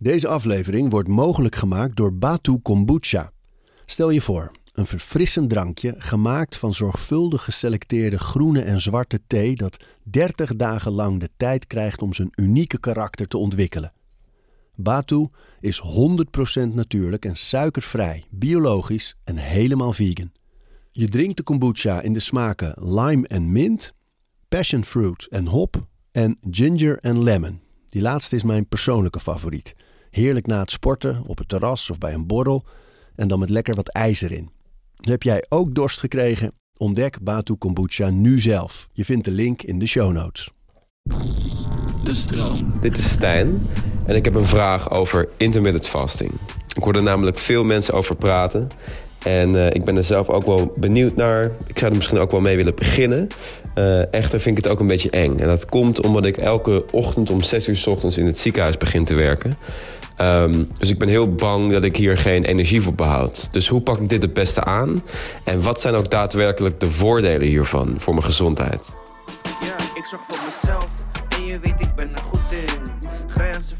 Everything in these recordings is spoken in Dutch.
Deze aflevering wordt mogelijk gemaakt door Batu Kombucha. Stel je voor, een verfrissend drankje gemaakt van zorgvuldig geselecteerde groene en zwarte thee dat 30 dagen lang de tijd krijgt om zijn unieke karakter te ontwikkelen. Batu is 100% natuurlijk en suikervrij, biologisch en helemaal vegan. Je drinkt de kombucha in de smaken lime en mint, passion fruit en hop en ginger en lemon. Die laatste is mijn persoonlijke favoriet. Heerlijk na het sporten, op het terras of bij een borrel en dan met lekker wat ijzer in. Heb jij ook dorst gekregen? Ontdek Batu Kombucha nu zelf. Je vindt de link in de show notes. De stroom. Dit is Stijn en ik heb een vraag over intermittent fasting. Ik hoor er namelijk veel mensen over praten. En uh, ik ben er zelf ook wel benieuwd naar. Ik zou er misschien ook wel mee willen beginnen. Uh, echter vind ik het ook een beetje eng. En dat komt omdat ik elke ochtend om 6 uur s ochtends in het ziekenhuis begin te werken. Um, dus ik ben heel bang dat ik hier geen energie voor behoud. Dus hoe pak ik dit het beste aan? En wat zijn ook daadwerkelijk de voordelen hiervan voor mijn gezondheid? Ja, ik zorg voor mezelf en je weet ik ben er goed in. Grenzen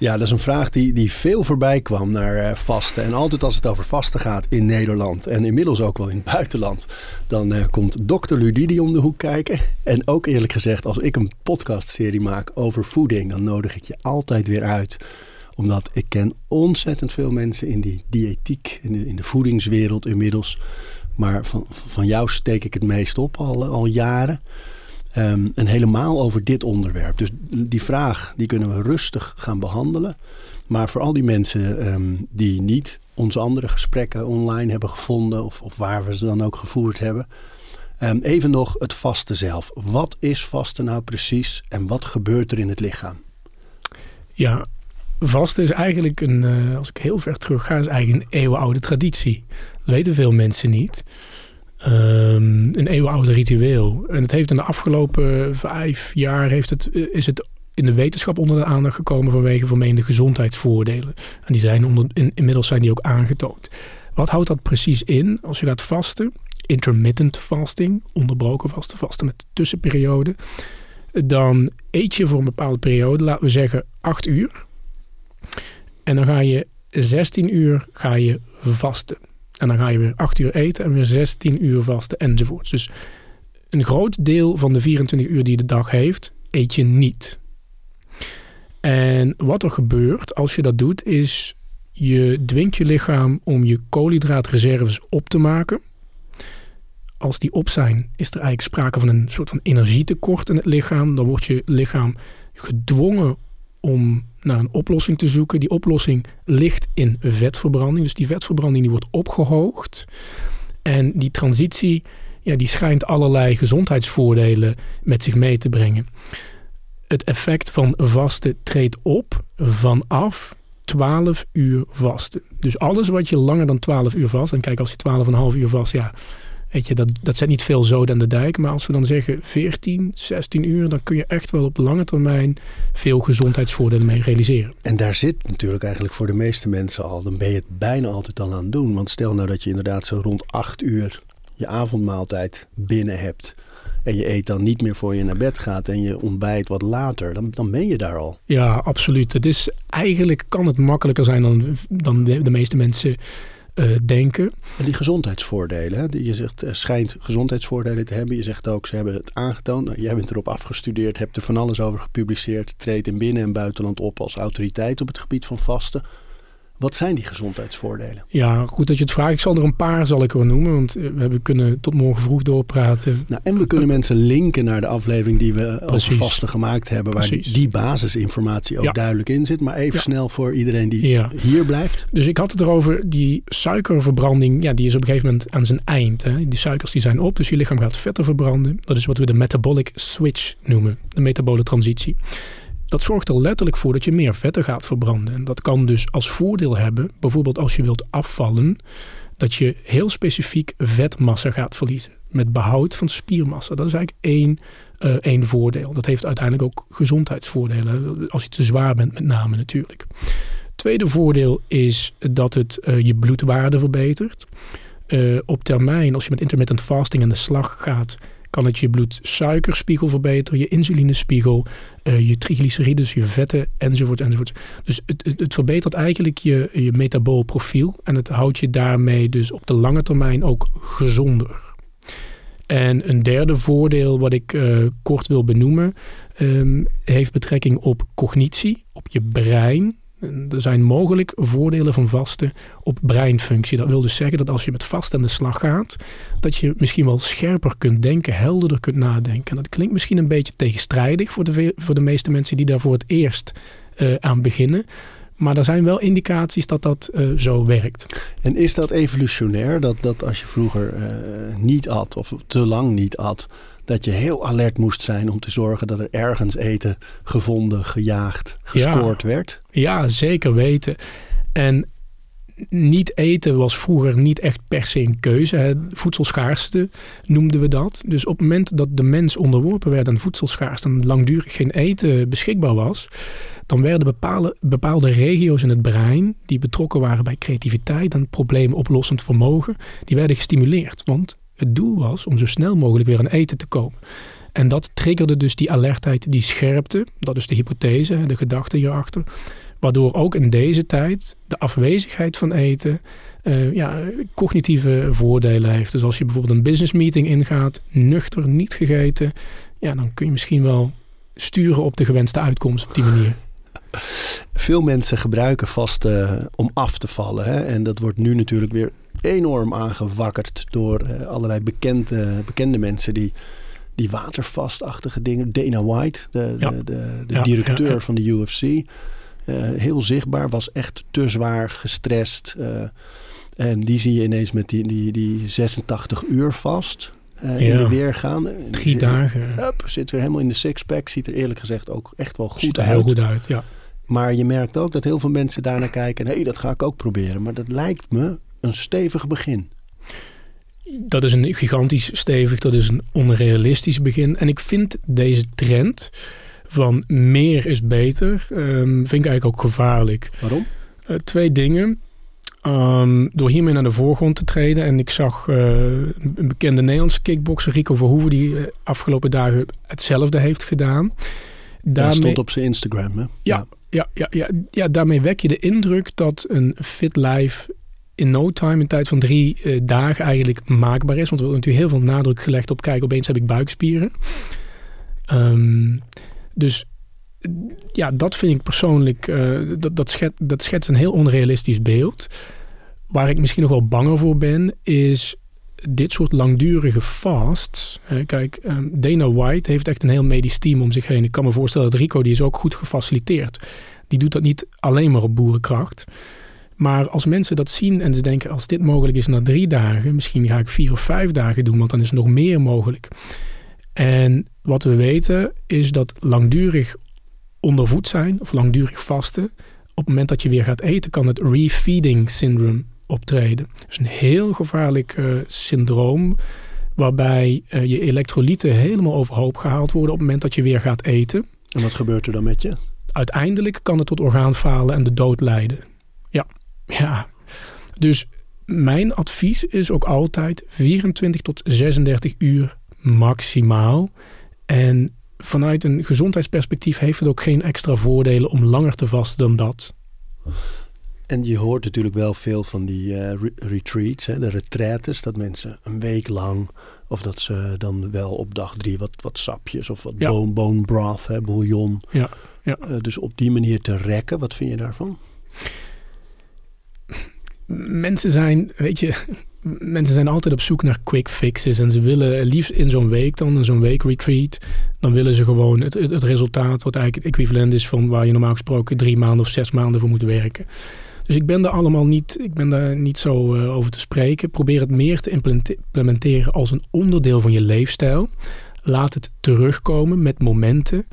Ja, dat is een vraag die, die veel voorbij kwam naar uh, vasten. En altijd als het over vasten gaat in Nederland en inmiddels ook wel in het buitenland, dan uh, komt dokter Ludidi om de hoek kijken. En ook eerlijk gezegd, als ik een podcastserie maak over voeding, dan nodig ik je altijd weer uit. Omdat ik ken ontzettend veel mensen in die diëtiek, in de, in de voedingswereld inmiddels. Maar van, van jou steek ik het meest op al, al jaren. Um, en helemaal over dit onderwerp. Dus die vraag die kunnen we rustig gaan behandelen. Maar voor al die mensen um, die niet onze andere gesprekken online hebben gevonden, of, of waar we ze dan ook gevoerd hebben. Um, even nog het vasten zelf. Wat is vasten nou precies en wat gebeurt er in het lichaam? Ja, vasten is eigenlijk een, uh, als ik heel ver terug ga, is eigenlijk een eeuwenoude traditie. Dat weten veel mensen niet. Um, een eeuwenoude ritueel. En het heeft in de afgelopen vijf jaar heeft het, is het in de wetenschap onder de aandacht gekomen vanwege vermeende gezondheidsvoordelen. En die zijn onder, in, inmiddels zijn die ook aangetoond. Wat houdt dat precies in als je gaat vasten? Intermittent fasting, onderbroken vasten, vasten met tussenperiode. Dan eet je voor een bepaalde periode, laten we zeggen 8 uur. En dan ga je 16 uur ga je vasten. En dan ga je weer 8 uur eten en weer 16 uur vasten enzovoorts. Dus een groot deel van de 24 uur die de dag heeft, eet je niet. En wat er gebeurt als je dat doet, is je dwingt je lichaam om je koolhydraatreserves op te maken. Als die op zijn, is er eigenlijk sprake van een soort van energietekort in het lichaam. Dan wordt je lichaam gedwongen om naar een oplossing te zoeken. Die oplossing ligt in vetverbranding. Dus die vetverbranding die wordt opgehoogd. En die transitie ja, die schijnt allerlei gezondheidsvoordelen met zich mee te brengen. Het effect van vasten treedt op vanaf 12 uur vasten. Dus alles wat je langer dan 12 uur vast, en kijk als je 12,5 uur vast, ja, Weet je, dat, dat zet niet veel zoden aan de dijk. Maar als we dan zeggen 14, 16 uur, dan kun je echt wel op lange termijn veel gezondheidsvoordelen mee realiseren. En daar zit natuurlijk eigenlijk voor de meeste mensen al. Dan ben je het bijna altijd al aan het doen. Want stel nou dat je inderdaad zo rond 8 uur je avondmaaltijd binnen hebt. En je eet dan niet meer voor je naar bed gaat en je ontbijt wat later, dan, dan ben je daar al. Ja, absoluut. Het is eigenlijk kan het makkelijker zijn dan, dan de, de meeste mensen uh, denken. En die gezondheidsvoordelen, je zegt er schijnt gezondheidsvoordelen te hebben. Je zegt ook ze hebben het aangetoond. Nou, jij bent erop afgestudeerd, hebt er van alles over gepubliceerd, treedt in binnen- en buitenland op als autoriteit op het gebied van vasten. Wat zijn die gezondheidsvoordelen? Ja, goed dat je het vraagt. Ik zal er een paar zal ik er noemen, want we hebben kunnen tot morgen vroeg doorpraten. Nou, en we kunnen mensen linken naar de aflevering die we Precies. over vasten gemaakt hebben, waar Precies. die basisinformatie ook ja. duidelijk in zit. Maar even ja. snel voor iedereen die ja. hier blijft. Dus ik had het erover, die suikerverbranding, ja, die is op een gegeven moment aan zijn eind. Hè. Die suikers die zijn op, dus je lichaam gaat vetten verbranden. Dat is wat we de metabolic switch noemen, de metabole transitie dat zorgt er letterlijk voor dat je meer vetten gaat verbranden. En dat kan dus als voordeel hebben, bijvoorbeeld als je wilt afvallen, dat je heel specifiek vetmassa gaat verliezen. Met behoud van spiermassa. Dat is eigenlijk één, uh, één voordeel. Dat heeft uiteindelijk ook gezondheidsvoordelen. Als je te zwaar bent, met name natuurlijk. Tweede voordeel is dat het uh, je bloedwaarde verbetert. Uh, op termijn, als je met intermittent fasting aan de slag gaat, kan het je bloedsuikerspiegel verbeteren, je insulinespiegel, uh, je triglycerides, je vetten enzovoort enzovoort. Dus het, het, het, verbetert eigenlijk je, je metabool profiel en het houdt je daarmee dus op de lange termijn ook gezonder. En een derde voordeel wat ik uh, kort wil benoemen, um, heeft betrekking op cognitie, op je brein. Er zijn mogelijk voordelen van vasten op breinfunctie. Dat wil dus zeggen dat als je met vast aan de slag gaat, dat je misschien wel scherper kunt denken, helderder kunt nadenken. En dat klinkt misschien een beetje tegenstrijdig voor de, voor de meeste mensen die daar voor het eerst uh, aan beginnen. Maar er zijn wel indicaties dat dat uh, zo werkt. En is dat evolutionair? Dat, dat als je vroeger uh, niet at of te lang niet at, dat je heel alert moest zijn om te zorgen dat er ergens eten gevonden, gejaagd, gescoord ja. werd? Ja, zeker weten. En niet eten was vroeger niet echt per se een keuze. Hè. Voedselschaarste noemden we dat. Dus op het moment dat de mens onderworpen werd aan voedselschaarste en langdurig geen eten beschikbaar was, dan werden bepaalde, bepaalde regio's in het brein die betrokken waren bij creativiteit en probleemoplossend vermogen, die werden gestimuleerd. Want het doel was om zo snel mogelijk weer aan eten te komen. En dat triggerde dus die alertheid, die scherpte. Dat is de hypothese, de gedachte hierachter. Waardoor ook in deze tijd de afwezigheid van eten uh, ja, cognitieve voordelen heeft. Dus als je bijvoorbeeld een business meeting ingaat, nuchter, niet gegeten, ja, dan kun je misschien wel sturen op de gewenste uitkomst op die manier. Veel mensen gebruiken vasten om af te vallen. Hè? En dat wordt nu natuurlijk weer enorm aangewakkerd door uh, allerlei bekende, bekende mensen die, die watervastachtige dingen. Dana White, de, Ja. de, de, de Ja, directeur ja, van de UFC. eh, heel zichtbaar, was echt te zwaar, gestrest. eh, en die zie je ineens met die, die, die 86 uur vast eh, in de weer gaan. Drie dagen. Hup, zit weer helemaal in de sixpack. Ziet er eerlijk gezegd ook echt wel goed Ziet er uit. heel goed uit, ja. Maar je merkt ook dat heel veel mensen daarnaar kijken. Hé, hey, dat ga ik ook proberen. Maar dat lijkt me een stevig begin. Dat is een gigantisch stevig, dat is een onrealistisch begin. En ik vind deze trend van meer is beter, ehm, vind ik eigenlijk ook gevaarlijk. Waarom? Eh, twee dingen. Ehm, door hiermee naar de voorgrond te treden. En ik zag eh, een bekende Nederlandse kickbokser, Rico Verhoeven, die eh, afgelopen dagen hetzelfde heeft gedaan. Dat stond op zijn Instagram. Hè? Ja, ja, ja, ja, ja, daarmee wek je de indruk dat een fit lijf in no time, in tijd van drie eh, dagen eigenlijk maakbaar is. Want er wordt natuurlijk heel veel nadruk gelegd op, kijk, opeens heb ik buikspieren. Ehm, dus ja, dat vind ik persoonlijk, eh, dat, dat, schet, dat schetst een heel onrealistisch beeld. Waar ik misschien nog wel banger voor ben, is dit soort langdurige fasts. Eh, kijk, ehm, Dana White heeft echt een heel medisch team om zich heen. Ik kan me voorstellen dat Rico, die is ook goed gefaciliteerd. Die doet dat niet alleen maar op boerenkracht. Maar als mensen dat zien en ze denken, als dit mogelijk is na drie dagen, misschien ga ik vier of vijf dagen doen, want dan is nog meer mogelijk. En wat we weten is dat langdurig ondervoed zijn of langdurig vasten, op het moment dat je weer gaat eten, kan het refeeding syndrome optreden. Dus een heel gevaarlijk eh, syndroom waarbij eh, je elektrolyten helemaal overhoop gehaald worden op het moment dat je weer gaat eten. En wat gebeurt er dan met je? Uiteindelijk kan het tot orgaanfalen en de dood leiden. Ja, ja. Dus mijn advies is ook altijd 24 tot 36 uur maximaal. En vanuit een gezondheidsperspectief heeft het ook geen extra voordelen om langer te vasten dan dat. En je hoort natuurlijk wel veel van die eh, re- retreats, hè, de retraites, dat mensen een week lang, of dat ze dan wel op dag drie wat, wat sapjes of wat Ja. bone, bone broth, hè, bouillon. Ja, ja. Eh, dus op die manier te rekken, wat vind je daarvan? Mensen zijn, weet je, mensen zijn altijd op zoek naar quick fixes. En ze willen liefst in zo'n week dan, in zo'n week retreat, dan willen ze gewoon het, het, het resultaat wat eigenlijk het equivalent is van waar je normaal gesproken drie maanden of zes maanden voor moet werken. Dus ik ben daar allemaal niet, ik ben daar niet zo eh, over te spreken. Probeer het meer te implemente- implementeren als een onderdeel van je leefstijl. Laat het terugkomen met momenten.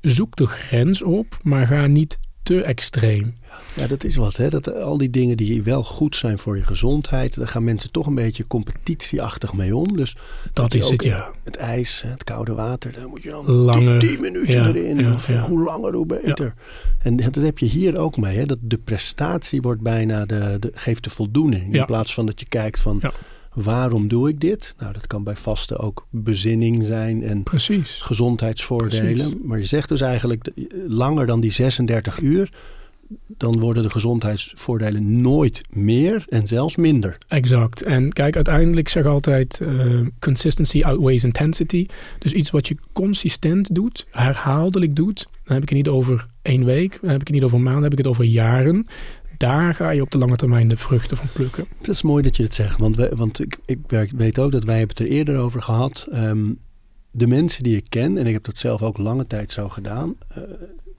Zoek de grens op, maar ga niet te extreem. Ja, dat is wat. Hè? Dat, al die dingen die wel goed zijn voor je gezondheid, daar gaan mensen toch een beetje competitieachtig mee om. Dus dat is het, ja. Het ijs, het koude water, daar moet je dan langer, 10, minuten erin. Ja, of hoe langer, hoe beter. En dat heb je hier ook mee. Hè? Dat de prestatie wordt bijna de, de geeft de voldoening. In plaats van dat je kijkt van waarom doe ik dit? Nou, dat kan bij vasten ook bezinning zijn en Precies. gezondheidsvoordelen. Precies. Maar je zegt dus eigenlijk langer dan die 36 uur dan worden de gezondheidsvoordelen nooit meer en zelfs minder. Exact. En kijk, uiteindelijk zeg ik altijd uh, consistency outweighs intensity. Dus iets wat je consistent doet, herhaaldelijk doet, dan heb ik het niet over één week, dan heb ik het niet over maanden, dan heb ik het over jaren. Daar ga je op de lange termijn de vruchten van plukken. Dat is mooi dat je het zegt, want, we, want ik, ik weet ook dat wij hebben het er eerder over gehad. Um, de mensen die ik ken, en ik heb dat zelf ook lange tijd zo gedaan, uh,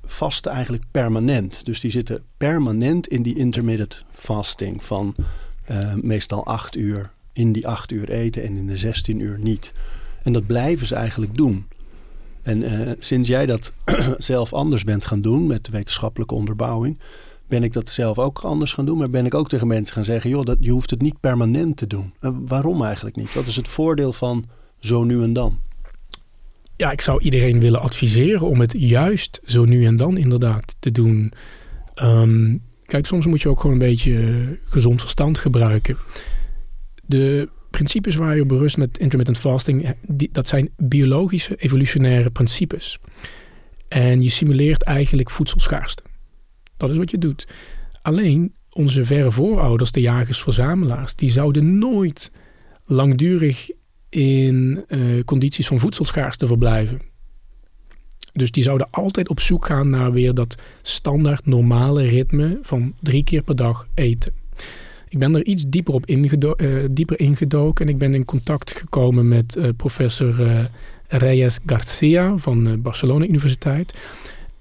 vasten eigenlijk permanent. Dus die zitten permanent in die intermittent fasting van uh, meestal acht uur. In die acht uur eten en in de 16 uur niet. En dat blijven ze eigenlijk doen. En uh, sinds jij dat zelf anders bent gaan doen met wetenschappelijke onderbouwing, ben ik dat zelf ook anders gaan doen. Maar ben ik ook tegen mensen gaan zeggen: joh, dat, je hoeft het niet permanent te doen. Uh, waarom eigenlijk niet? Wat is het voordeel van zo nu en dan? ja, ik zou iedereen willen adviseren om het juist zo nu en dan inderdaad te doen. Um, kijk, soms moet je ook gewoon een beetje gezond verstand gebruiken. De principes waar je op berust met intermittent fasting, die, dat zijn biologische evolutionaire principes. En je simuleert eigenlijk voedselschaarste. Dat is wat je doet. Alleen onze verre voorouders, de jagers-verzamelaars, die zouden nooit langdurig in uh, condities van voedselschaarste verblijven. Dus die zouden altijd op zoek gaan naar weer dat standaard normale ritme van drie keer per dag eten. Ik ben er iets dieper op ingedo uh, dieper ingedoken en ik ben in contact gekomen met uh, professor Reyes Garcia van de Barcelona Universiteit.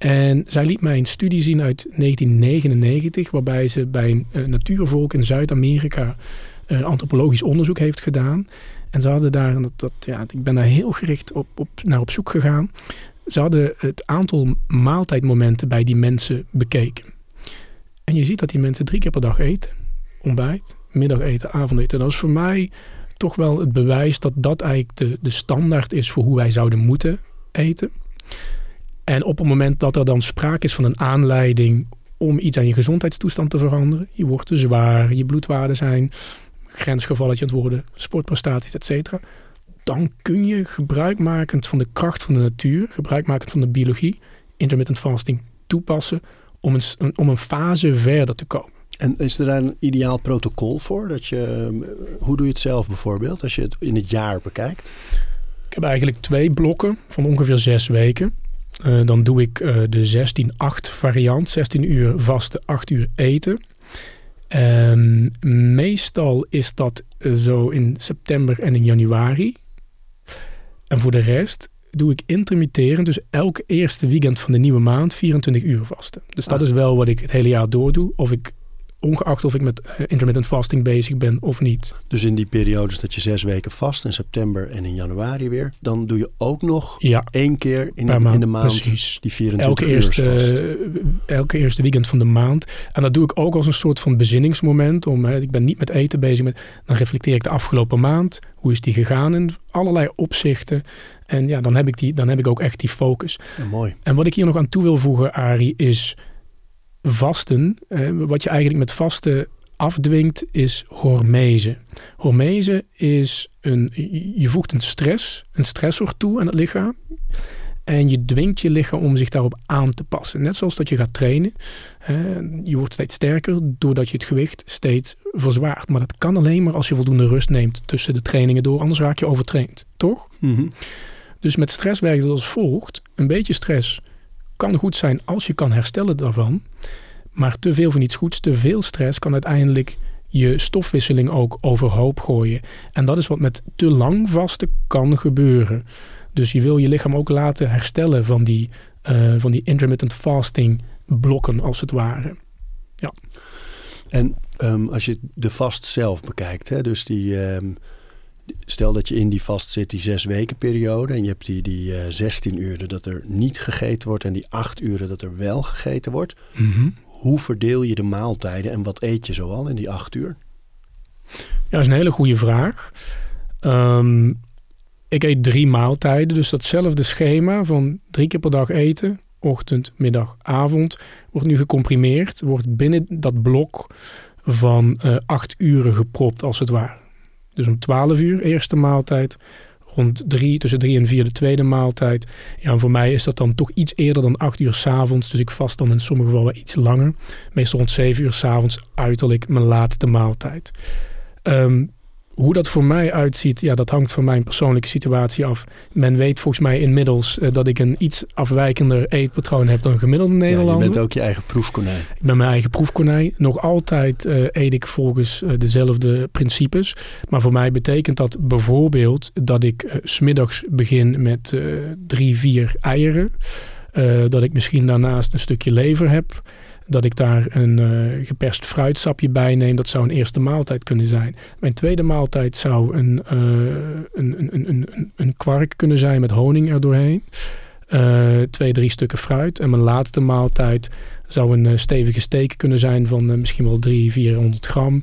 En zij liet mij een studie zien uit 1999, waarbij ze bij een natuurvolk in Zuid-Amerika antropologisch onderzoek heeft gedaan. En ze hadden daar, dat, ja, ik ben daar heel gericht op, op, naar op zoek gegaan. Ze hadden het aantal maaltijdmomenten bij die mensen bekeken. En je ziet dat die mensen drie keer per dag eten. Ontbijt, middageten, avondeten. Dat is voor mij toch wel het bewijs dat dat eigenlijk de, de standaard is voor hoe wij zouden moeten eten. En op het moment dat er dan sprake is van een aanleiding om iets aan je gezondheidstoestand te veranderen. Je wordt te zwaar, je bloedwaarden zijn grensgevalletje aan het worden, sportprestaties, et cetera. Dan kun je gebruikmakend van de kracht van de natuur, gebruikmakend van de biologie, intermittent fasting toepassen om een, om een fase verder te komen. En is er daar een ideaal protocol voor? Dat je, hoe doe je het zelf bijvoorbeeld als je het in het jaar bekijkt? Ik heb eigenlijk twee blokken van ongeveer zes weken. Uh, dan doe ik uh, de 16-8 variant, 16 uur vasten, 8 uur eten. Um, meestal is dat eh, zo in september en in januari. En voor de rest doe ik intermitterend, dus elke eerste weekend van de nieuwe maand 24 uur vasten. Dus dat ah. is wel wat ik het hele jaar door doe. Of ik ongeacht of ik met uh, intermittent fasting bezig ben of niet. Dus in die periodes dat je zes weken vast in september en in januari weer, dan doe je ook nog ja, één keer in, de, maand, in de maand precies. die 24 elke eerste, vast. Uh, elke eerste weekend van de maand. En dat doe ik ook als een soort van bezinningsmoment. Om, uh, ik ben niet met eten bezig, met, dan reflecteer ik de afgelopen maand. Hoe is die gegaan in allerlei opzichten. En ja, dan heb ik, die, dan heb ik ook echt die focus. Ja, mooi. En wat ik hier nog aan toe wil voegen, Ari, is vasten, eh, wat je eigenlijk met vasten afdwingt, is hormese. Hormese is een, je voegt een stress, een stressor toe aan het lichaam. En je dwingt je lichaam om zich daarop aan te passen. Net zoals dat je gaat trainen. je wordt steeds sterker doordat je het gewicht steeds verzwaart. Maar dat kan alleen maar als je voldoende rust neemt tussen de trainingen door. Anders raak je overtraind, toch? Mm -hmm. Dus met stress werkt het als volgt. Een beetje stress kan goed zijn als je kan herstellen daarvan. Maar te veel van iets goeds, te veel stress kan uiteindelijk je stofwisseling ook overhoop gooien. En dat is wat met te lang vasten kan gebeuren. Dus je wil je lichaam ook laten herstellen van die, uh, van die intermittent fasting blokken als het ware. Ja. En um, als je de vast zelf bekijkt, hè, dus die, um, stel dat je in die vast zit, die zes weken periode. En je hebt die, die uh, 16 uren dat er niet gegeten wordt. En die acht uren dat er wel gegeten wordt. Mhm. Hoe verdeel je de maaltijden en wat eet je zoal in die acht uur? Ja, dat is een hele goede vraag. Ehm, ik eet drie maaltijden. Dus datzelfde schema van drie keer per dag eten. Ochtend, middag, avond. Wordt nu gecomprimeerd. Wordt binnen dat blok van uh, acht uren gepropt als het ware. Dus om 12 uur eerste maaltijd. Rond drie, tussen drie en vier de tweede maaltijd. Ja, en voor mij is dat dan toch iets eerder dan acht uur s'avonds. Dus ik vast dan in sommige gevallen iets langer. Meestal rond zeven uur s'avonds uiterlijk mijn laatste maaltijd. Um, hoe dat voor mij uitziet, ja, dat hangt van mijn persoonlijke situatie af. Men weet volgens mij inmiddels uh, dat ik een iets afwijkender eetpatroon heb dan gemiddelde Nederlander. Ja, je bent ook je eigen proefkonijn. Ik ben mijn eigen proefkonijn. Nog altijd uh, eet ik volgens uh, dezelfde principes. Maar voor mij betekent dat bijvoorbeeld dat ik smiddags begin met drie, vier eieren. dat ik misschien daarnaast een stukje lever heb dat ik daar een uh, geperst fruitsapje bij neem. Dat zou een eerste maaltijd kunnen zijn. Mijn tweede maaltijd zou een, uh, een, een, een, een, kwark kunnen zijn met honing er doorheen. Uh, twee, drie stukken fruit. En mijn laatste maaltijd zou een stevige steek kunnen zijn van misschien wel 300, 400 gram.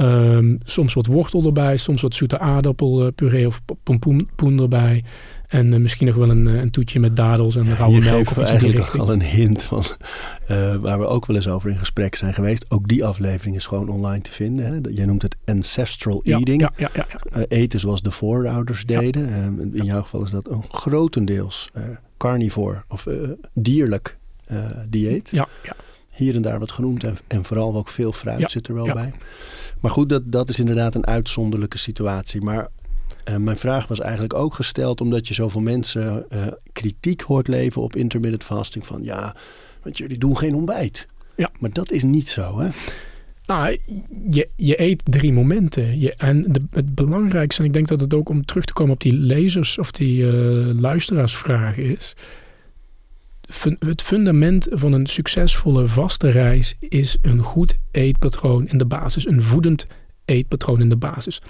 Um, soms wat wortel erbij, soms wat zoete aardappelpuree of pompoen erbij. En uh, misschien nog wel een, een toetje met dadels en rauwe melk. Of eigenlijk al een hint van uh, waar we ook wel eens over in gesprek zijn geweest. Ook die aflevering is gewoon online te vinden. Hè? Jij noemt het ancestral ja, eating. Ja, ja, ja, uh, eten zoals de voorouders deden. in jouw geval is dat een grotendeels carnivore of dierlijk dieet. Ja, ja. Hier en daar wat groente en, en vooral ook veel fruit zit er wel bij. Maar goed, dat, dat is inderdaad een uitzonderlijke situatie. Maar uh, mijn vraag was eigenlijk ook gesteld omdat je zoveel mensen uh, kritiek hoort leven op intermittent fasting. Van ja, want jullie doen geen ontbijt. Ja. Maar dat is niet zo, hè? Nou, je, je eet drie momenten. Je, en de, het belangrijkste, en ik denk dat het ook om terug te komen op die lezers of die uh, luisteraarsvraag is. Het fundament van een succesvolle vaste reis is een goed eetpatroon in de basis. Een voedend eetpatroon in de basis.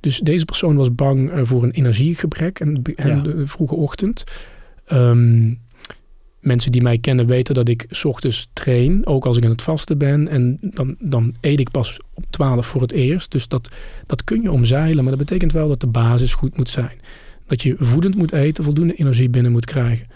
Dus deze persoon was bang uh, voor een energiegebrek en, en ja. de vroege ochtend. Um, mensen die mij kennen weten dat ik s ochtends train, ook als ik aan het vasten ben. En dan, dan eet ik pas op 12 voor het eerst. Dus dat, dat kun je omzeilen, maar dat betekent wel dat de basis goed moet zijn. Dat je voedend moet eten, voldoende energie binnen moet krijgen.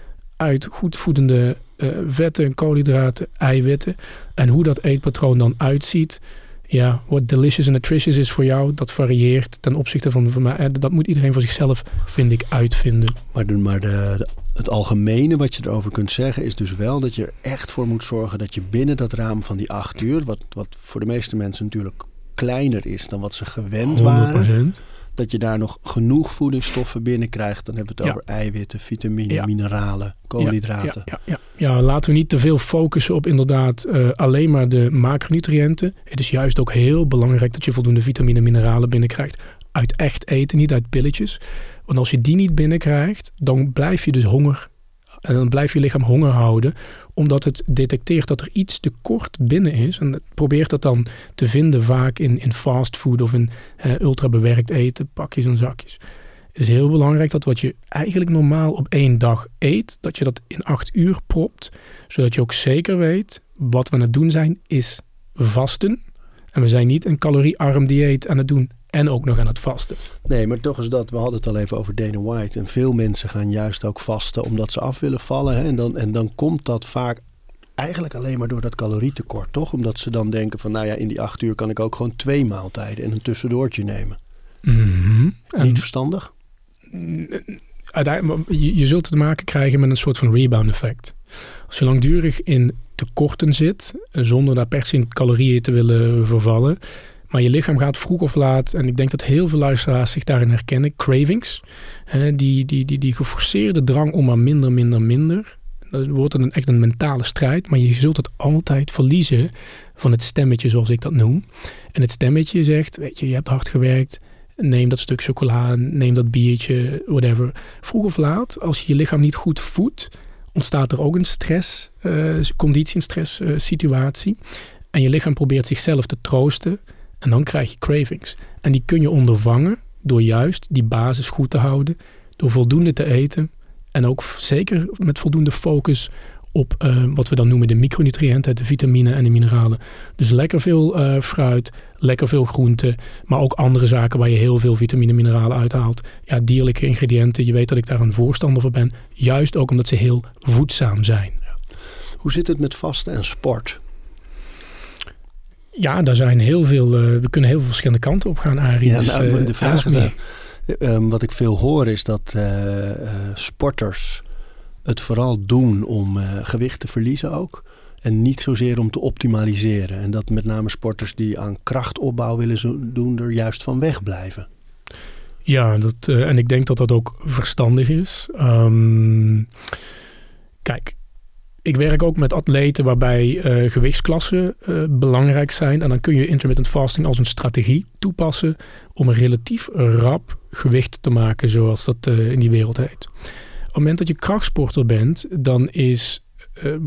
Uit goed voedende uh, vetten, koolhydraten, eiwitten. En hoe dat eetpatroon dan uitziet, ja, wat delicious en nutritious is voor jou, dat varieert ten opzichte van, van mij. Dat moet iedereen voor zichzelf, vind ik, uitvinden. Maar, de, maar de, de, het algemene wat je erover kunt zeggen is dus wel dat je er echt voor moet zorgen dat je binnen dat raam van die acht uur, wat, wat voor de meeste mensen natuurlijk kleiner is dan wat ze gewend 100%. waren, dat je daar nog genoeg voedingsstoffen binnenkrijgt. Dan hebben we het Ja. over eiwitten, vitamine, Ja. mineralen, koolhydraten. Ja, ja, ja. ja, laten we niet te veel focussen op inderdaad eh, alleen maar de macronutriënten. Het is juist ook heel belangrijk dat je voldoende vitamine en mineralen binnenkrijgt. Uit echt eten, niet uit pilletjes. Want als je die niet binnenkrijgt, dan blijf je dus honger. En dan blijft je lichaam honger houden, omdat het detecteert dat er iets tekort binnen is. En probeert dat dan te vinden vaak in, in fastfood of in eh, ultra bewerkt eten, pakjes en zakjes. Het is heel belangrijk dat wat je eigenlijk normaal op één dag eet, dat je dat in acht uur propt. Zodat je ook zeker weet, wat we aan het doen zijn, is vasten. En we zijn niet een caloriearm dieet aan het doen en ook nog aan het vasten. Nee, maar toch is dat, we hadden het al even over Dana White. En veel mensen gaan juist ook vasten omdat ze af willen vallen. Hè? En, dan, en dan komt dat vaak eigenlijk alleen maar door dat calorietekort, toch? Omdat ze dan denken van, nou ja, in die acht uur kan ik ook gewoon twee maaltijden en een tussendoortje nemen. En Niet verstandig? uiteindelijk, je, je zult te maken krijgen met een soort van rebound effect. Als je langdurig in tekorten zit, eh, zonder daar per se in calorieën te willen vervallen, maar je lichaam gaat vroeg of laat, en ik denk dat heel veel luisteraars zich daarin herkennen, cravings, hè, die, die, die, die geforceerde drang om maar minder, minder, minder. Dat wordt een, echt een mentale strijd, maar je zult het altijd verliezen van het stemmetje zoals ik dat noem. En het stemmetje zegt, weet je, je hebt hard gewerkt, neem dat stuk chocola, neem dat biertje, whatever. Vroeg of laat, als je je lichaam niet goed voedt, ontstaat er ook een stress, eh, een stress eh. En je lichaam probeert zichzelf te troosten en dan krijg je cravings. En die kun je ondervangen door juist die basis goed te houden, door voldoende te eten en ook zeker met voldoende focus op uh, wat we dan noemen de micronutriënten, de vitamine en de mineralen. Dus lekker veel uh, fruit, lekker veel groenten, maar ook andere zaken waar je heel veel vitamine en mineralen uithaalt. Ja, dierlijke ingrediënten, je weet dat ik daar een voorstander van ben. Juist ook omdat ze heel voedzaam zijn. Hoe zit het met vasten en sport? Ja, daar zijn heel veel, uh, we kunnen heel veel verschillende kanten op gaan, Arie. Ja, dus, nou, de vraag is, um, wat ik veel hoor is dat sporters het vooral doen om gewicht te verliezen ook. En niet zozeer om te optimaliseren. En dat met name sporters die aan krachtopbouw willen doen, er juist van wegblijven. Ja, dat, en ik denk dat dat ook verstandig is. Um, kijk, ik werk ook met atleten waarbij uh, gewichtsklassen uh, belangrijk zijn. En dan kun je intermittent fasting als een strategie toepassen om een relatief rap gewicht te maken, zoals dat uh, in die wereld heet het moment dat je krachtsporter bent, dan is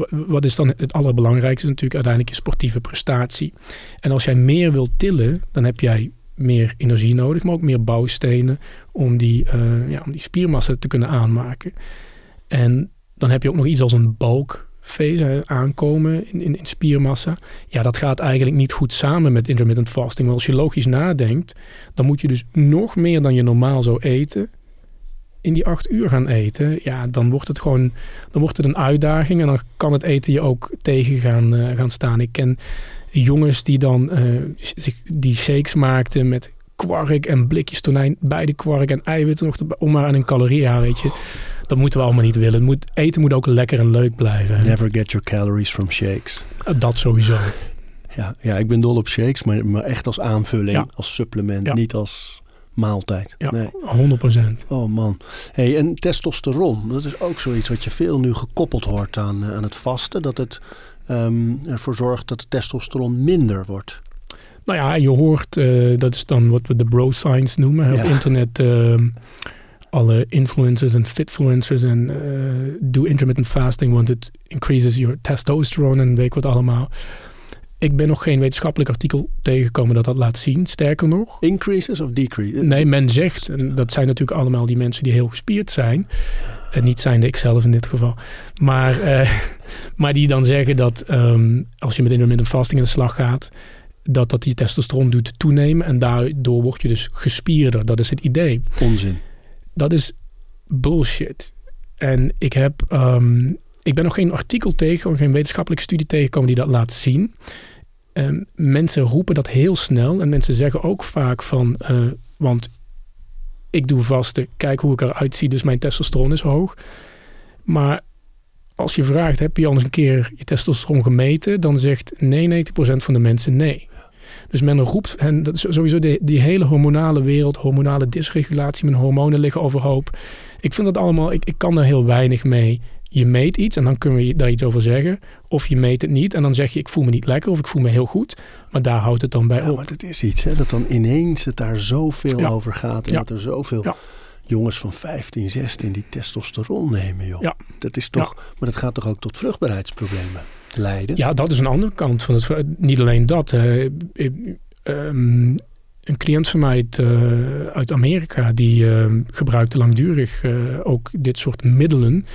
wat is dan het allerbelangrijkste natuurlijk uiteindelijk je sportieve prestatie. En als jij meer wilt tillen, dan heb jij meer energie nodig, maar ook meer bouwstenen om die, ja, om die spiermassa te kunnen aanmaken. En dan heb je ook nog iets als een bulkfase aankomen in, spiermassa. Ja, dat gaat eigenlijk niet goed samen met intermittent fasting. Want als je logisch nadenkt, dan moet je dus nog meer dan je normaal zou eten in die acht uur gaan eten, ja, dan wordt het gewoon dan wordt het een uitdaging en dan kan het eten je ook tegen gaan, uh, gaan staan. Ik ken jongens die dan zich die shakes maakten met kwark en blikjes tonijn bij de kwark en eiwitten nog om maar aan een calorie, ja, weet je. Dat moeten we allemaal niet willen. Het moet, eten moet ook lekker en leuk blijven. Never get your calories from shakes. Dat sowieso. Ja, ja ik ben dol op shakes, maar, maar echt als aanvulling, als supplement, niet als maaltijd. Ja, nee. 100%. Oh man. Hey, en testosteron, dat is ook zoiets wat je veel nu gekoppeld hoort aan, eh, aan het vasten. Dat het um, ervoor zorgt dat de testosteron minder wordt. Nou ja, je hoort, uh, dat is dan wat we de bro science noemen. Ja. Op internet uh, alle influencers en fitfluencers en uh, do intermittent fasting, want it increases your testosterone en weet ik wat allemaal. Ik ben nog geen wetenschappelijk artikel tegengekomen dat dat laat zien. Sterker nog. Increases of decreases? Nee, men zegt, en dat zijn natuurlijk allemaal die mensen die heel gespierd zijn. En niet zijnde ik zelf in dit geval. Maar, uh, maar die dan zeggen dat um, als je met intermittent fasting in de slag gaat, dat dat die testosteron doet toenemen. En daardoor word je dus gespierder. Dat is het idee. Onzin. Dat is bullshit. En ik heb um, ik ben nog geen artikel tegen, geen wetenschappelijke studie tegengekomen die dat laat zien. Um, mensen roepen dat heel snel en mensen zeggen ook vaak van, uh, want ik doe vasten, kijk hoe ik eruit zie, dus mijn testosteron is hoog. Maar als je vraagt, heb je al eens een keer je testosteron gemeten? Dan zegt 99% van de mensen nee. Dus men roept, en dat is sowieso die, die hele hormonale wereld, hormonale dysregulatie, mijn hormonen liggen overhoop. Ik vind dat allemaal, ik, ik kan daar heel weinig mee je meet iets en dan kunnen we daar iets over zeggen. Of je meet het niet en dan zeg je ik voel me niet lekker of ik voel me heel goed. Maar daar houdt het dan bij ja, op. Maar dat is iets, hè, dat dan ineens het daar zoveel over gaat. En dat er zoveel jongens van 15, 16 die testosteron nemen, joh. Dat is toch, maar dat gaat toch ook tot vruchtbaarheidsproblemen leiden? Ja, dat is een andere kant van het. Niet alleen dat. Uh, um, een cliënt van mij uit, uh, uit Amerika, die uh, gebruikte langdurig ook dit soort middelen.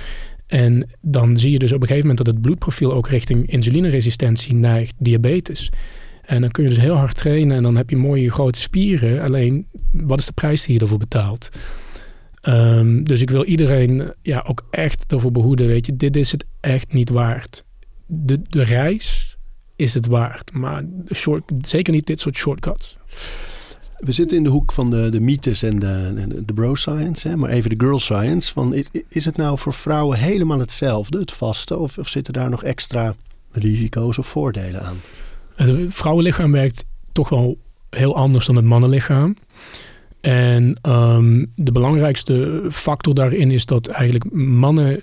En dan zie je dus op een gegeven moment dat het bloedprofiel ook richting insulineresistentie neigt, diabetes. En dan kun je dus heel hard trainen en dan heb je mooie grote spieren. Alleen, wat is de prijs die je ervoor betaalt? Um, dus ik wil iedereen ja, ook echt ervoor behoeden. Weet je, dit is het echt niet waard. De, de reis is het waard, maar short, zeker niet dit soort shortcuts. We zitten in de hoek van de, de mythes en de, de, bro science, hè? maar even de girl science. Van, is het nou voor vrouwen helemaal hetzelfde, het vasten, of, of zitten daar nog extra risico's of voordelen aan? Het vrouwenlichaam werkt toch wel heel anders dan het mannenlichaam. En um, de belangrijkste factor daarin is dat eigenlijk mannen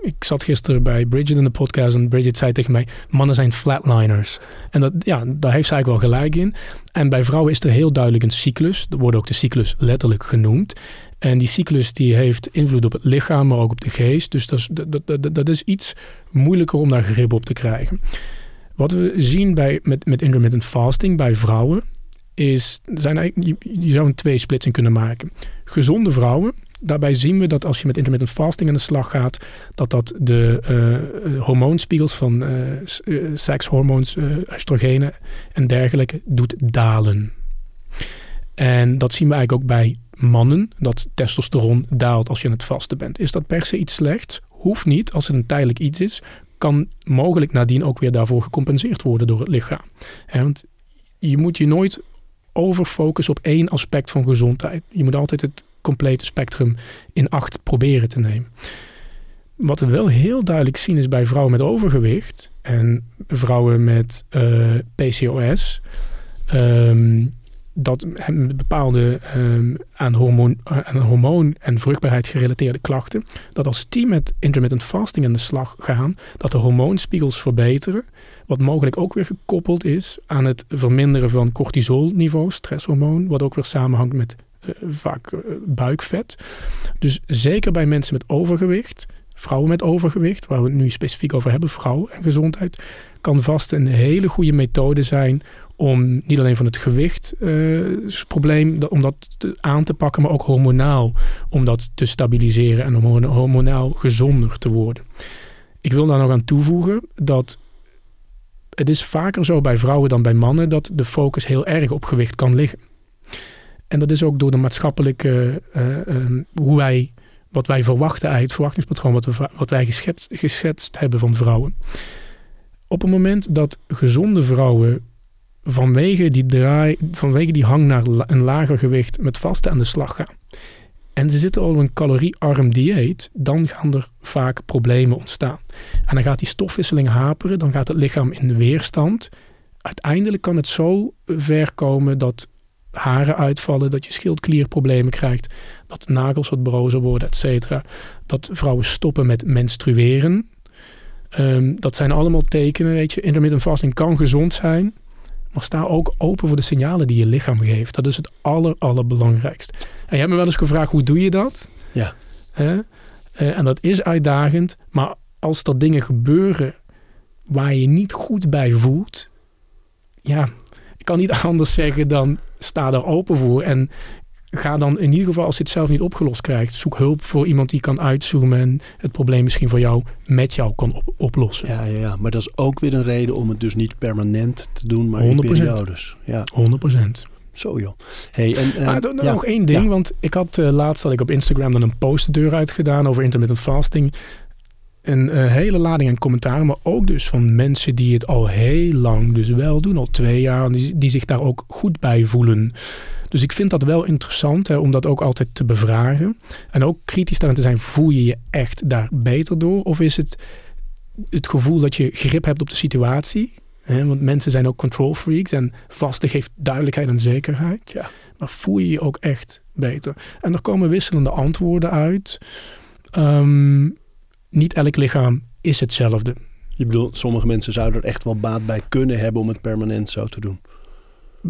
ik zat gisteren bij Bridget in de podcast en Bridget zei tegen mij: mannen zijn flatliners. En dat, ja, daar heeft ze eigenlijk wel gelijk in. En bij vrouwen is er heel duidelijk een cyclus. Er wordt ook de cyclus letterlijk genoemd. En die cyclus die heeft invloed op het lichaam, maar ook op de geest. Dus dat is, dat, dat is iets moeilijker om daar grip op te krijgen. Wat we zien bij, met, met intermittent fasting bij vrouwen, is, zijn je, je zou een tweesplitsing kunnen maken. Gezonde vrouwen, daarbij zien we dat als je met intermittent fasting aan de slag gaat, dat dat de uh, hormoonspiegels van uh, sekshormoons, oestrogenen en dergelijke doet dalen. En dat zien we eigenlijk ook bij mannen, dat testosteron daalt als je aan het vasten bent. Is dat per se iets slechts? Hoeft niet, als het een tijdelijk iets is, kan mogelijk nadien ook weer daarvoor gecompenseerd worden door het lichaam. want je moet je nooit overfocussen op één aspect van gezondheid. Je moet altijd het complete spectrum in acht proberen te nemen. Wat we wel heel duidelijk zien is bij vrouwen met overgewicht en vrouwen met eh, PCOS. Um, ehm, dat bepaalde um, aan, hormoon, aan hormoon- en vruchtbaarheid gerelateerde klachten, dat als die met intermittent fasting aan de slag gaan, dat de hormoonspiegels verbeteren, wat mogelijk ook weer gekoppeld is aan het verminderen van cortisolniveau, stresshormoon, wat ook weer samenhangt met uh, vaak uh, buikvet. Dus zeker bij mensen met overgewicht, vrouwen met overgewicht, waar we het nu specifiek over hebben, vrouw en gezondheid, kan vast een hele goede methode zijn om niet alleen van het gewichtsprobleem uh, om dat aan te pakken, maar ook hormonaal om dat te stabiliseren en om hormonaal gezonder te worden. Ik wil daar nog aan toevoegen dat het is vaker zo bij vrouwen dan bij mannen dat de focus heel erg op gewicht kan liggen. En dat is ook door de maatschappelijke, uh, um, hoe wij, wat wij verwachten eigenlijk, het verwachtingspatroon wat, we, wat wij geschetst hebben van vrouwen. Op het moment dat gezonde vrouwen vanwege die, draai, vanwege die hang naar een lager gewicht met vasten aan de slag gaan. En ze zitten al op een caloriearm dieet, dan gaan er vaak problemen ontstaan. En dan gaat die stofwisseling haperen, dan gaat het lichaam in weerstand. Uiteindelijk kan het zo ver komen dat haren uitvallen, dat je schildklierproblemen krijgt, dat nagels wat brozer worden, et cetera. Dat vrouwen stoppen met menstrueren. Um, dat zijn allemaal tekenen, weet je. Intermittent fasting kan gezond zijn, maar sta ook open voor de signalen die je lichaam geeft. Dat is het aller, allerbelangrijkst. En je hebt me wel eens gevraagd, hoe doe je dat? Ja. Uh, en dat is uitdagend. Maar als er dingen gebeuren waar je niet goed bij voelt... Ja, ik kan niet anders zeggen dan sta daar open voor. En ga dan in ieder geval, als je het zelf niet opgelost krijgt, zoek hulp voor iemand die kan uitzoomen en het probleem misschien voor jou met jou kan op oplossen. Ja, ja, ja, maar dat is ook weer een reden om het dus niet permanent te doen, maar 100%. in periodes. Ja. 100%. Zo joh. Hey, en, ja, nog één ding, want ik had uh, laatst had ik op Instagram dan een post de deur uitgedaan over intermittent fasting. Een uh, hele lading aan commentaren, maar ook dus van mensen die het al heel lang dus wel doen, al twee jaar, die, die zich daar ook goed bij voelen. Dus ik vind dat wel interessant hè, om dat ook altijd te bevragen. En ook kritisch daarin te zijn, voel je je echt daar beter door? Of is het het gevoel dat je grip hebt op de situatie? Hè? Want mensen zijn ook control freaks en vaste geeft duidelijkheid en zekerheid. Ja. Maar voel je je ook echt beter? En er komen wisselende antwoorden uit. Um, niet elk lichaam is hetzelfde. Je bedoelt, sommige mensen zouden er echt wel baat bij kunnen hebben om het permanent zo te doen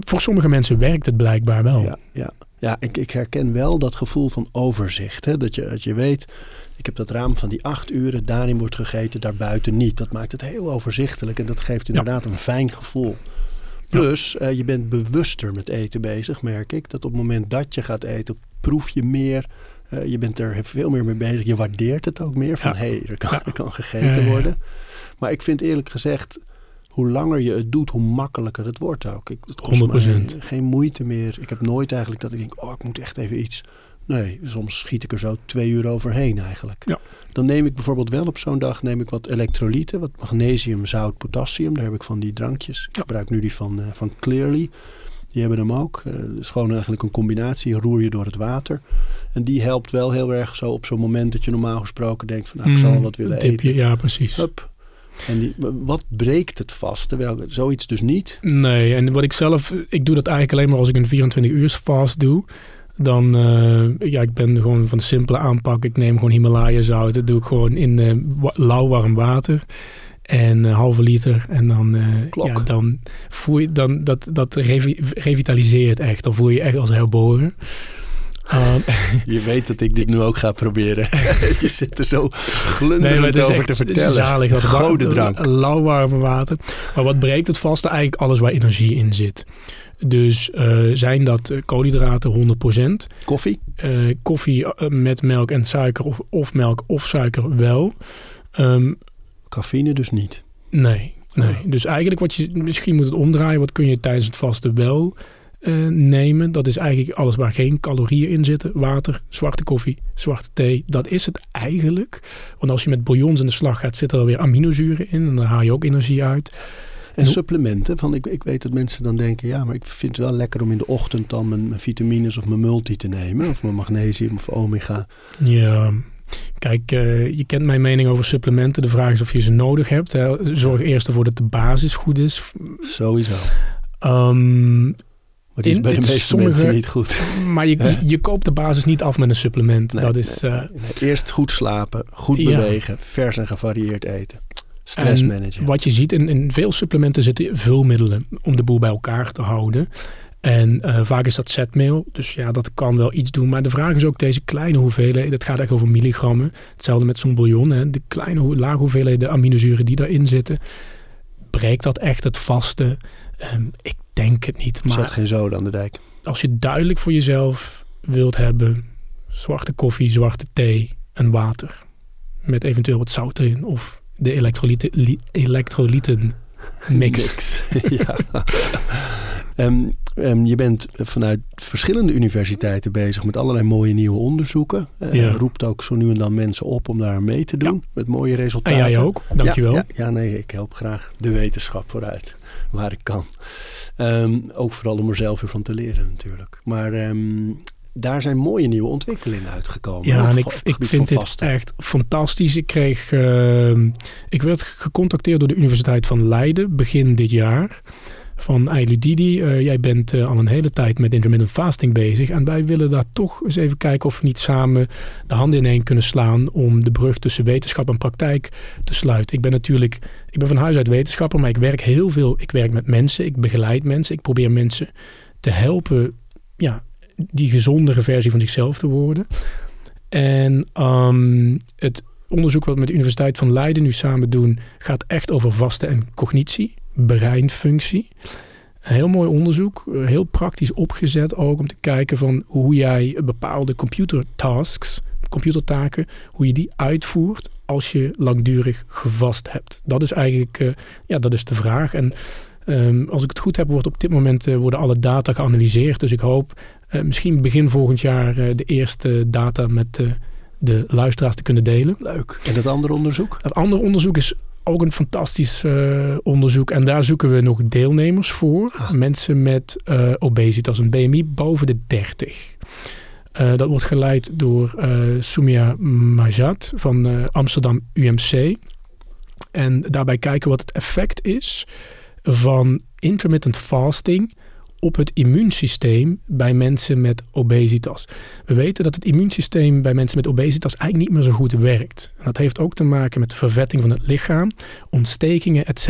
voor sommige mensen werkt het blijkbaar wel. Ja, ja. ja ik, ik herken wel dat gevoel van overzicht. Hè? Dat, je, dat je weet, ik heb dat raam van die acht uren, daarin wordt gegeten, daarbuiten niet. Dat maakt het heel overzichtelijk en dat geeft inderdaad een fijn gevoel. Plus, uh, je bent bewuster met eten bezig, merk ik. Dat op het moment dat je gaat eten, proef je meer. Uh, je bent er veel meer mee bezig. Je waardeert het ook meer. Van hé, hey, er, kan, er kan gegeten worden. Maar ik vind eerlijk gezegd, hoe langer je het doet, hoe makkelijker het wordt ook. Ik, het kost 100%. geen moeite meer. Ik heb nooit eigenlijk dat ik denk, oh, ik moet echt even iets. Nee, soms schiet ik er zo twee uur overheen eigenlijk. Ja. Dan neem ik bijvoorbeeld wel op zo'n dag neem ik wat elektrolyten, wat magnesium, zout, potassium. Daar heb ik van die drankjes. Ik gebruik nu die van, uh, van Clearly. Die hebben hem ook. Uh, het is gewoon eigenlijk een combinatie. Roer je door het water. En die helpt wel heel erg zo op zo'n moment dat je normaal gesproken denkt van nou, ik zal mm, wat willen eten. Ja, precies. Hup, en die, wat breekt het vast? Terwijl zoiets dus niet. Nee, en wat ik zelf, ik doe dat eigenlijk alleen maar als ik een 24 uur fast doe. Dan, uh, ja, ik ben gewoon van de simpele aanpak. Ik neem gewoon Himalaya zout. Dat doe ik gewoon in uh, lauw warm water. En uh, halve liter. En dan, ja, dan voel je, dan, dat, dat revitaliseert echt. Dan voel je je echt als herboren. Um, je weet dat ik dit nu ook ga proberen. je zit er zo glunderend nee, over te vertellen. Het is zalig. Dat Gode drank. Lauwwarme water. Maar wat breekt het vast? Eigenlijk alles waar energie in zit. Dus eh, zijn dat eh, koolhydraten 100%. Koffie? Eh, koffie met melk en suiker of, of melk of suiker wel. Ehm, Cafeïne dus niet. nee, nee. Oh. Dus eigenlijk wat je misschien moet het omdraaien. Wat kun je tijdens het vasten wel eh, nemen? Dat is eigenlijk alles waar geen calorieën in zitten. Water, zwarte koffie, zwarte thee. Dat is het eigenlijk. Want als je met bouillons in de slag gaat, zitten er alweer aminozuren in. En dan haal je ook energie uit. En supplementen? Van ik, ik weet dat mensen dan denken, ja, maar ik vind het wel lekker om in de ochtend dan mijn, mijn vitamines of mijn multi te nemen. Of mijn magnesium of omega. Ja, kijk, eh, je kent mijn mening over supplementen. De vraag is of je ze nodig hebt. Hè. Zorg eerst ervoor dat de basis goed is. Sowieso. Ehm, Maar die is bij de meeste sommige- mensen niet goed. maar je, je, je koopt de basis niet af met een supplement. Nee, dat is, nee, eh, nee. Eerst goed slapen, goed Ja. bewegen, vers en gevarieerd eten. Stress En managen. Wat je ziet in, in veel supplementen zitten vulmiddelen om de boel bij elkaar te houden. En eh, vaak is dat zetmeel, dus ja, dat kan wel iets doen. Maar de vraag is ook deze kleine hoeveelheden, dat gaat echt over milligrammen. Hetzelfde met zo'n bouillon, hè. de kleine, lage hoeveelheden aminozuren die daarin zitten. Breekt dat echt het vaste? Ehm, ik denk het niet, Zet maar geen zoden aan de dijk. als je duidelijk voor jezelf wilt hebben, zwarte koffie, zwarte thee en water. Met eventueel wat zout erin of de elektrolyten, mix. Ja. Ehm, je bent vanuit verschillende universiteiten bezig met allerlei mooie nieuwe onderzoeken. Ja. Roept ook zo nu en dan mensen op om daar mee te doen. Met mooie En resultaten. jij ook, dankjewel. Ja, ja, ja, nee, ik help graag de wetenschap vooruit. Waar ik kan. Ehm, ook vooral om er zelf weer van te leren natuurlijk. Maar ehm, daar zijn mooie nieuwe ontwikkelingen uitgekomen. Ja, en ik, ik vind dit echt fantastisch. Ik kreeg, ehm, ik werd gecontacteerd door de Universiteit van Leiden begin dit jaar. Van Eilu Didi, eh, jij bent eh, al een hele tijd met intermittent fasting bezig. En wij willen daar toch eens even kijken of we niet samen de handen ineen kunnen slaan om de brug tussen wetenschap en praktijk te sluiten. Ik ben natuurlijk, ik ben van huis uit wetenschapper, maar ik werk heel veel. Ik werk met mensen, ik begeleid mensen, ik probeer mensen te helpen, ja, die gezondere versie van zichzelf te worden. En ehm, het onderzoek wat we met de Universiteit van Leiden nu samen doen, gaat echt over vasten en cognitie, breinfunctie. Een heel mooi onderzoek, eh, heel praktisch opgezet ook om te kijken van hoe jij bepaalde computertasks, computertaken, hoe je die uitvoert als je langdurig gevast hebt. Dat is eigenlijk, eh, ja, dat is de vraag. En ehm, als ik het goed heb, wordt op dit moment eh, worden alle data geanalyseerd. Dus ik hoop misschien begin volgend jaar de eerste data met de luisteraars te kunnen delen. Leuk. En dat andere onderzoek? Het andere onderzoek is ook een fantastisch eh, onderzoek. En daar zoeken we nog deelnemers voor. Ah. Mensen met eh obesitas, een BMI boven de 30. Eh, dat wordt geleid door Soumia Majat van Amsterdam UMC. En daarbij kijken wat het effect is van intermittent fasting op het immuunsysteem bij mensen met obesitas. We weten dat het immuunsysteem bij mensen met obesitas eigenlijk niet meer zo goed werkt. En dat heeft ook te maken met de vervetting van het lichaam, ontstekingen, etc.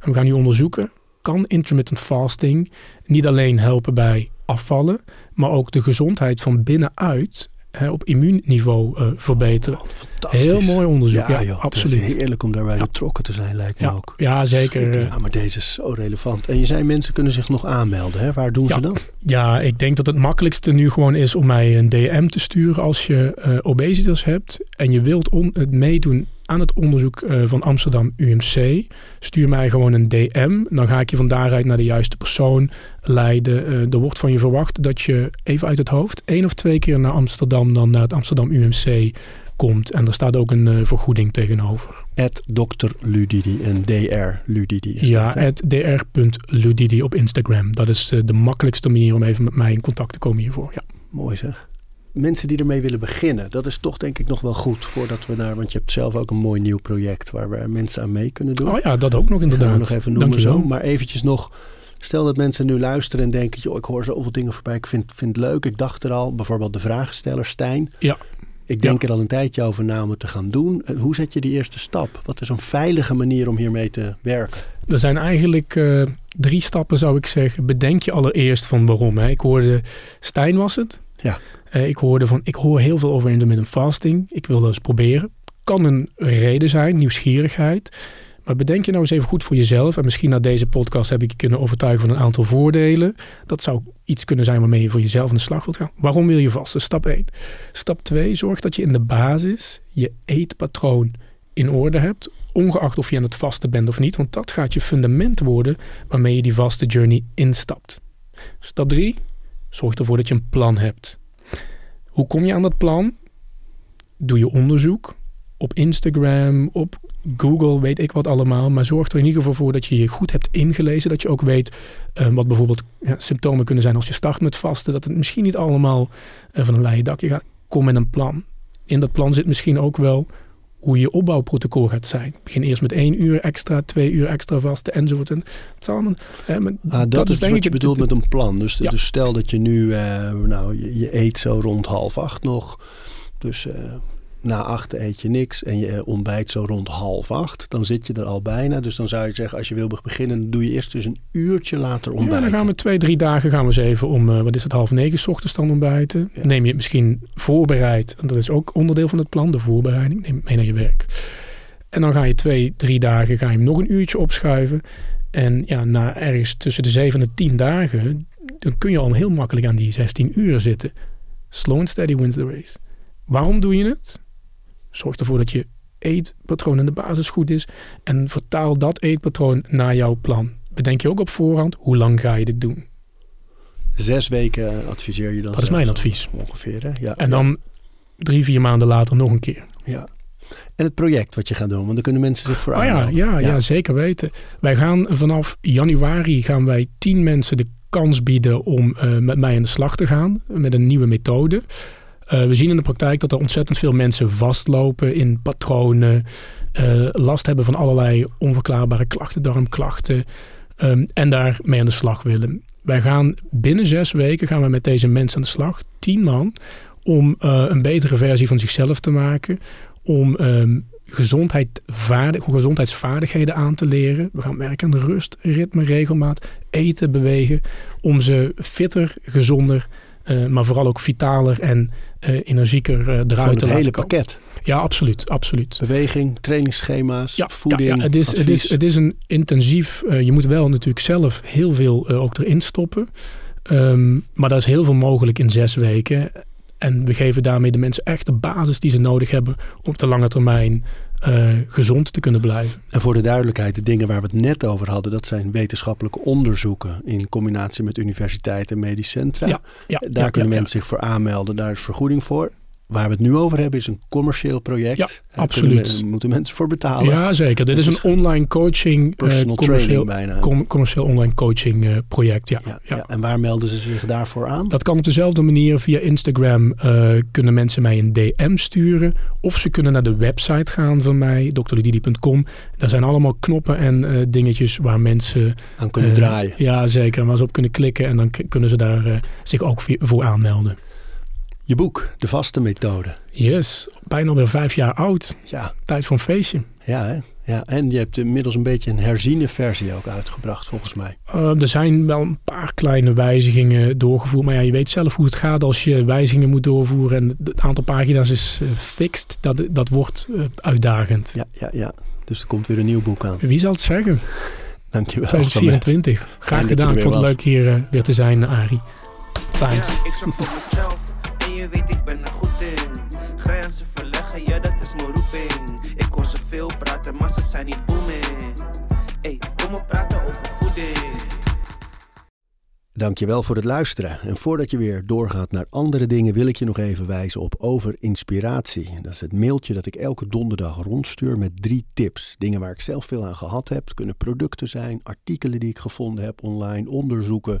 We gaan nu onderzoeken, kan intermittent fasting niet alleen helpen bij afvallen, maar ook de gezondheid van binnenuit hè, op immuunniveau eh, verbeteren. Oh. Heel mooi onderzoek, ja, Ja, joh, absoluut. Het is heerlijk om daarbij Ja. betrokken te zijn, lijkt me Ja, ook. ja, zeker. Eh, Ja, maar deze is zo relevant. En je zei mensen kunnen zich nog aanmelden. Hè? Waar doen ze dat? Ja, ik denk dat het makkelijkste nu gewoon is om mij een DM te sturen als je eh, obesitas hebt en je wilt on- het meedoen aan het onderzoek eh, van Amsterdam UMC. Stuur mij gewoon een DM. Dan ga ik je van daaruit naar de juiste persoon leiden. Eh, er wordt van je verwacht dat je even uit het hoofd één of twee keer naar Amsterdam, dan naar het Amsterdam UMC komt. En er staat ook een eh, vergoeding tegenover. Het Dr. Ludidi en DR Ludidi. Is ja, het dr.ludidi op Instagram. Dat is de makkelijkste manier om even met mij in contact te komen hiervoor. Ja. Mooi zeg. Mensen die ermee willen beginnen, dat is toch denk ik nog wel goed voordat we naar, want je hebt zelf ook een mooi nieuw project waar we mensen aan mee kunnen doen. Oh ja, dat ook nog inderdaad. we nog even noemen Dankjewel. zo. Maar eventjes nog, stel dat mensen nu luisteren en denken, joh, ik hoor zoveel dingen voorbij, ik vind, vind het leuk. Ik dacht er al, bijvoorbeeld de vragensteller Stijn. Ja. Ik denk Ja. er al een tijdje over na om het te gaan doen. Eh, Hoe zet je die eerste stap? Wat is een veilige manier om hiermee te werken? Er zijn eigenlijk eh, drie stappen, zou ik zeggen. Bedenk je allereerst van waarom. Hè. Ik hoorde, Stijn was het. Ja. Eh, ik hoorde van, ik hoor heel veel over intermittent fasting. Ik wil dat eens proberen. Kan een reden zijn, nieuwsgierigheid. Maar bedenk je nou eens even goed voor jezelf. En misschien na deze podcast heb ik je kunnen overtuigen van een aantal voordelen. Dat zou iets kunnen zijn waarmee je voor jezelf aan de slag wilt gaan. Waarom wil je vasten? Stap 1. Stap 2. Zorg dat je in de basis je eetpatroon in orde hebt. Ongeacht of je aan het vasten bent of niet. Want dat gaat je fundament worden waarmee je die vaste journey instapt. Stap 3. Zorg ervoor dat je een plan hebt. Hoe kom je aan dat plan? Doe je onderzoek op Instagram, op Google, weet ik wat allemaal. Maar zorg er in ieder geval voor dat je je goed hebt ingelezen. Dat je ook weet uh, wat bijvoorbeeld ja, symptomen kunnen zijn als je start met vasten. Dat het misschien niet allemaal uh, van een leien dakje gaat. Kom met een plan. In dat plan zit misschien ook wel hoe je opbouwprotocol gaat zijn. Begin eerst met één uur extra, twee uur extra vasten enzovoort. En het allemaal, eh, ah, dat, is denk wat je bedoelt met een plan. Dus, ja. dus stel dat je nu, uh, nou, je, je, eet zo rond half acht nog. Dus uh, na acht eet je niks en je ontbijt zo rond half acht. Dan zit je er al bijna. Dus dan zou je zeggen, als je wil beginnen, doe je eerst dus een uurtje later ontbijten. Ja, dan gaan we twee, drie dagen gaan we eens even om, uh, wat is het, half negen s ochtends dan ontbijten. Ja. Neem je het misschien voorbereid. En dat is ook onderdeel van het plan, de voorbereiding. Neem mee naar je werk. En dan ga je twee, drie dagen, ga je hem nog een uurtje opschuiven. En ja, na ergens tussen de zeven en de tien dagen, dan kun je al heel makkelijk aan die 16 uur zitten. Slow and steady wins the race. Waarom doe je het? Zorg ervoor dat je eetpatroon in de basis goed is. En vertaal dat eetpatroon naar jouw plan. Bedenk je ook op voorhand, hoe lang ga je dit doen? Zes weken adviseer je dan? Dat is mijn advies. Ongeveer, hè? Ja, en dan drie, vier maanden later nog een keer. Ja. En het project wat je gaat doen, want dan kunnen mensen zich voor oh ja, ja, ja, zeker weten. Wij gaan vanaf januari gaan wij tien mensen de kans bieden om uh, met mij aan de slag te gaan met een nieuwe methode. Uh, we zien in de praktijk dat er ontzettend veel mensen vastlopen in patronen, uh, last hebben van allerlei onverklaarbare klachten, darmklachten um, en daarmee aan de slag willen. Wij gaan binnen zes weken gaan we met deze mensen aan de slag, tien man, om uh, een betere versie van zichzelf te maken, om um, gezondheidsvaardigheden aan te leren. We gaan werken aan rust, ritme, regelmaat, eten, bewegen, om ze fitter, gezonder uh, maar vooral ook vitaler en uh, energieker uh, eruit Gewoon te het hele pakket. Ja, absoluut, absoluut. Beweging, trainingsschema's, ja, voeding, ja, ja. Het, is, het, is, het is een intensief... je moet wel natuurlijk zelf heel veel ook erin stoppen. Um, maar daar is heel veel mogelijk in zes weken. En we geven daarmee de mensen echt de basis die ze nodig hebben... om op de lange termijn uh, gezond te kunnen blijven. En voor de duidelijkheid, de dingen waar we het net over hadden, dat zijn wetenschappelijke onderzoeken in combinatie met universiteiten en medisch centra. Ja, ja, Daar ja, kunnen mensen zich voor aanmelden, daar is vergoeding voor. Waar we het nu over hebben is een commercieel project. Ja, Daar absoluut. We, moeten mensen voor betalen. Ja, zeker. Dit is een online coaching, personal uh, commercieel, bijna. Com commercieel online coaching uh, project. Ja, ja, ja. En waar melden ze zich daarvoor aan? Dat kan op dezelfde manier via Instagram. Uh, kunnen mensen mij een DM sturen. Of ze kunnen naar de website gaan van mij, drludidi.com. Daar zijn allemaal knoppen en dingetjes waar mensen... Aan kunnen draaien. Ja, zeker. Waar ze op kunnen klikken. En dan kunnen ze daar zich ook voor aanmelden. Je boek, De Vaste Methode. Yes, bijna alweer vijf jaar oud. Ja. Tijd voor een feestje. Ja, hè? ja, en je hebt inmiddels een beetje een herziene versie ook uitgebracht, volgens mij. Uh, er zijn wel een paar kleine wijzigingen doorgevoerd. Maar ja, je weet zelf hoe het gaat als je wijzigingen moet doorvoeren. En het aantal pagina's is uh, fixed. Dat, dat wordt uh, uitdagend. Ja, ja, ja. Dus er komt weer een nieuw boek aan. Wie zal het zeggen? Dankjewel. 2024. Graag gedaan. Ik vond het leuk hier weer te zijn, Arie. Thanks. Ja, ik zorg voor mezelf. Je weet, ik ben er goed in. Grenzen verleggen, ja, dat is mijn roeping. Ik hoor ze veel praten, maar ze zijn niet booming. Ey, kom op praten over voeding. Dankjewel voor het luisteren. En voordat je weer doorgaat naar andere dingen, wil ik je nog even wijzen op Over Inspiratie. Dat is het mailtje dat ik elke donderdag rondstuur met drie tips. Dingen waar ik zelf veel aan gehad heb. Kunnen producten zijn, artikelen die ik gevonden heb online, onderzoeken.